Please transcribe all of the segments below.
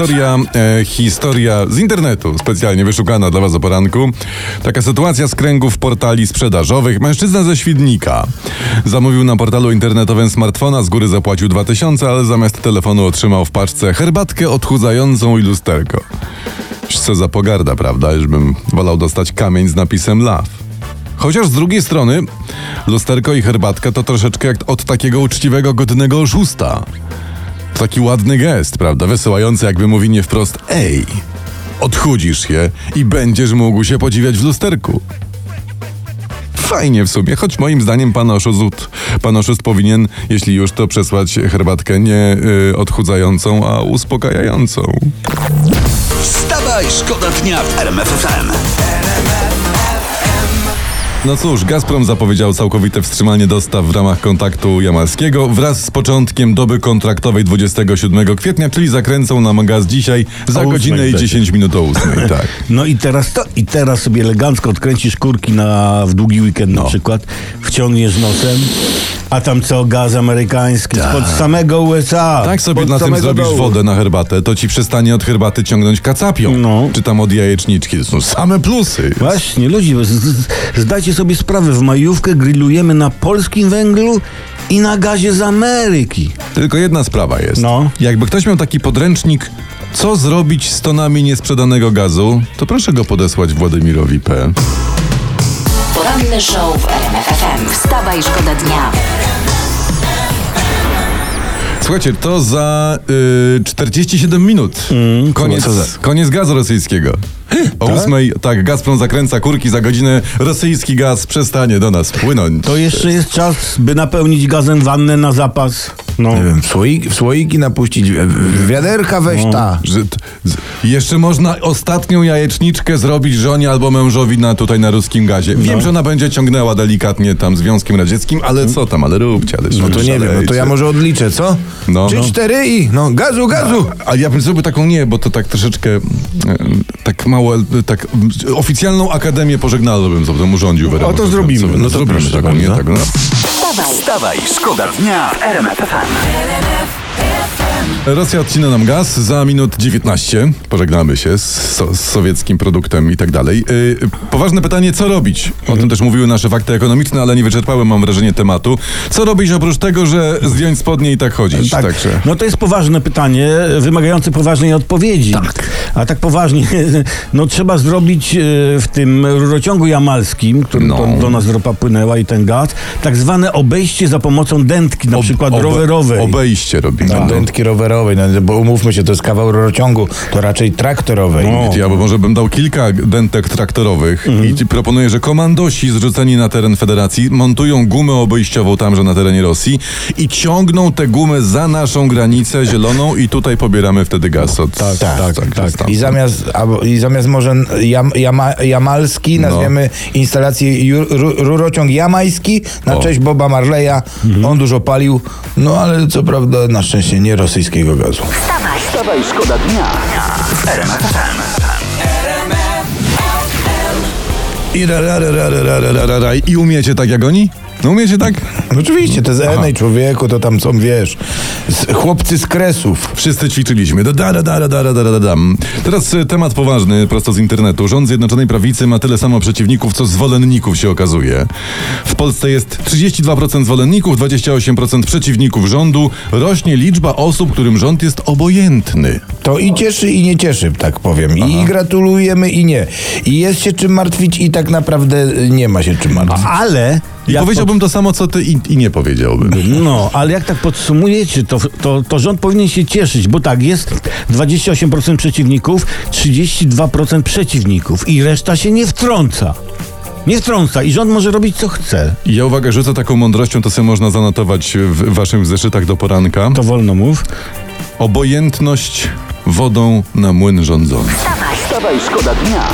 Historia, e, historia z internetu, specjalnie wyszukana dla Was o poranku. Taka sytuacja z kręgów portali sprzedażowych. Mężczyzna ze Świdnika zamówił na portalu internetowym smartfona, z góry zapłacił 2000, ale zamiast telefonu otrzymał w paczce herbatkę odchudzającą i lusterko. Co za pogarda, prawda? Już bym wolał dostać kamień z napisem love. Chociaż z drugiej strony, lusterko i herbatka to troszeczkę jak od takiego uczciwego, godnego oszusta. To taki ładny gest, prawda? Wysyłający jakby mówi nie wprost Ej, odchudzisz się i będziesz mógł się podziwiać w lusterku. Fajnie w sumie, choć moim zdaniem pan oszust, pan oszust powinien, jeśli już, to przesłać herbatkę nie y, odchudzającą, a uspokajającą. Wstawaj, szkoda dnia w RMF FM. No cóż, Gazprom zapowiedział całkowite wstrzymanie dostaw w ramach kontaktu jamalskiego wraz z początkiem doby kontraktowej 27 kwietnia, czyli zakręcą nam gaz dzisiaj za godzinę i będzie. 10 minut o 8. Tak. No i teraz to, i teraz sobie elegancko odkręcisz kurki na, w długi weekend No. na przykład, wciągniesz nosem, a tam co, gaz amerykański spod samego USA. Tak sobie na tym zrobisz dołu. wodę na herbatę, to ci przestanie od herbaty ciągnąć kacapią. No. Czy tam od jajeczniczki. To są same plusy. Właśnie, z- zdajcie sobie sprawę, w majówkę grillujemy na polskim węglu i na gazie z Ameryki. Tylko jedna sprawa jest. No. Jakby ktoś miał taki podręcznik, co zrobić z tonami niesprzedanego gazu, to proszę go podesłać Władimirowi P. Poranny show w RMF FM. Wstawaj, szkoda dnia. Słuchajcie, to za y, 47 minut. koniec, co za- koniec gazu rosyjskiego. O ósmej, tak, Gazprom zakręca kurki za godzinę. Rosyjski gaz przestanie do nas płynąć. To jeszcze jest czas, by napełnić gazem wannę na zapas. No. Nie wiem, w słoiki, w słoiki napuścić, w- wiaderka weź ta. Że t- z, jeszcze można ostatnią jajeczniczkę zrobić żonie albo mężowi na tutaj na ruskim gazie. Wiem, No. że ona będzie ciągnęła delikatnie tam Związkiem Radzieckim, ale co tam, ale róbcie, ale No to nie wiem, no to ja może odliczę, co? No. Trzy, No. cztery i no gazu, gazu! A ja bym zrobił taką nie, bo to tak troszeczkę e, tak mało, e, tak oficjalną akademię pożegnalną bym sobie urządził. RMF. to zrobimy. No, No to to zrobimy proszę taką, nie? Tak, no. Wstawaj, Wstawaj, szkoda dnia w RMF FM. Rosja odcina nam gaz za minut 19. Pożegnamy się z, so, z sowieckim produktem i tak dalej. Yy, poważne pytanie, co robić? O tym też mówiły nasze fakty ekonomiczne, ale nie wyczerpały, mam wrażenie, tematu. Co robić oprócz tego, że zdjąć spodnie i tak chodzić? Tak. Także. No to jest poważne pytanie, wymagające poważnej odpowiedzi. Tak. A tak poważnie, no trzeba zrobić e, w tym rurociągu jamalskim, który No. to, do nas ropa płynęła i ten gaz, tak zwane obejście za pomocą dętki, na Ob- przykład obe- rowerowej. Obejście robimy. No, No. dętki rowerowej, no, bo umówmy się, to jest kawał rurociągu, to raczej traktorowej. No. Ja bo może bym dał kilka dętek traktorowych i ci proponuję, że komandosi zrzuceni na teren federacji montują gumę obejściową tamże na terenie Rosji i ciągną tę gumę za naszą granicę zieloną i tutaj pobieramy wtedy gaz od Tak, tak, tak. tam. I zamiast, albo, I zamiast może jam, jama, jamalski nazwiemy instalację ju, ru, rurociąg jamański na O. cześć Boba Marleya. On dużo palił, no ale co prawda na szczęście nie rosyjskiego gazu. wstawaj. Wstawaj, szkoda dnia w RMF FM. I, ra, ra, ra, ra, ra, ra, ra, ra, ra. I umiecie tak jak oni? No umiecie tak? No oczywiście, te z Enej człowieku, to tam są, wiesz, chłopcy z kresów. Wszyscy ćwiczyliśmy. Da, da, da, da, da, da, da, da. Teraz e, temat poważny, prosto z internetu. Rząd Zjednoczonej Prawicy ma tyle samo przeciwników, co zwolenników się okazuje. W Polsce jest 32% zwolenników, 28% przeciwników rządu. Rośnie liczba osób, którym rząd jest obojętny. To i cieszy, i nie cieszy, tak powiem. Aha. I gratulujemy, i nie. I jest się czym martwić, i tak naprawdę e, nie ma się czym martwić. Ale. Ja powiedziałbym pod... to samo, co ty i, i nie powiedziałbym. No, ale jak tak podsumujecie, to to, to rząd powinien się cieszyć, bo tak, jest 28% przeciwników, 32% przeciwników i reszta się nie wtrąca. Nie wtrąca i rząd może robić co chce. Ja uwagę rzucę taką mądrością, to sobie można zanotować w waszych zeszytach do poranka. To wolno mów. Obojętność wodą na młyn rządzony. Wstawaj, szkoda dnia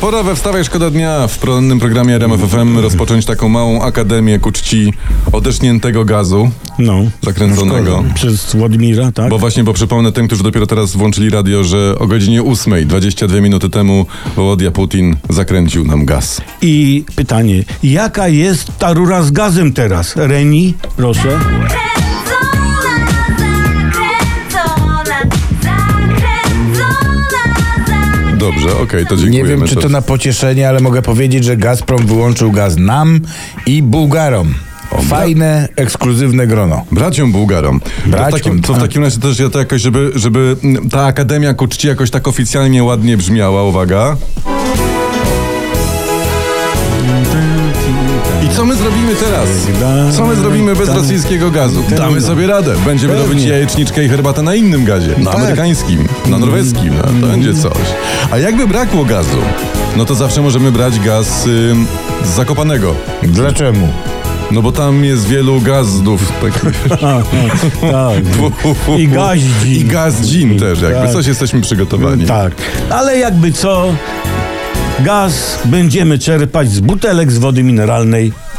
Pora we Wstawaj Szkoda Dnia w porannym programie RMFFM rozpocząć taką małą akademię ku czci odeszniętego gazu No. zakręconego. Przez Władimira, tak? Bo właśnie, bo przypomnę tym, którzy dopiero teraz włączyli radio, że o godzinie 8, 22 minuty temu Wołodia Putin zakręcił nam gaz. I pytanie, jaka jest ta rura z gazem teraz? Reni, proszę. Dobrze, okej, to dziękujemy. Nie wiem, czy to na pocieszenie, ale mogę powiedzieć, że Gazprom wyłączył gaz nam i Bułgarom. Fajne, ekskluzywne grono. Braciom Bułgarom. To w, Braciom, takim, to w tak. takim razie też ja to jakoś, żeby, żeby mm, ta Akademia ku czci jakoś tak oficjalnie ładnie brzmiała, uwaga. Co my zrobimy teraz? Co my zrobimy bez rosyjskiego gazu? Damy sobie radę. Będziemy Pewnie. robić jajeczniczkę i herbatę na innym gazie. Na Tak. amerykańskim, na norweskim. No, to będzie coś. A jakby brakło gazu, no to zawsze możemy brać gaz ym, z Zakopanego. Dlaczego? No bo tam jest wielu gazdów. takich. tak. I gaździ. I gazdzin też, jakby Tak. coś jesteśmy przygotowani. Tak. Ale jakby co, gaz będziemy czerpać z butelek z wody mineralnej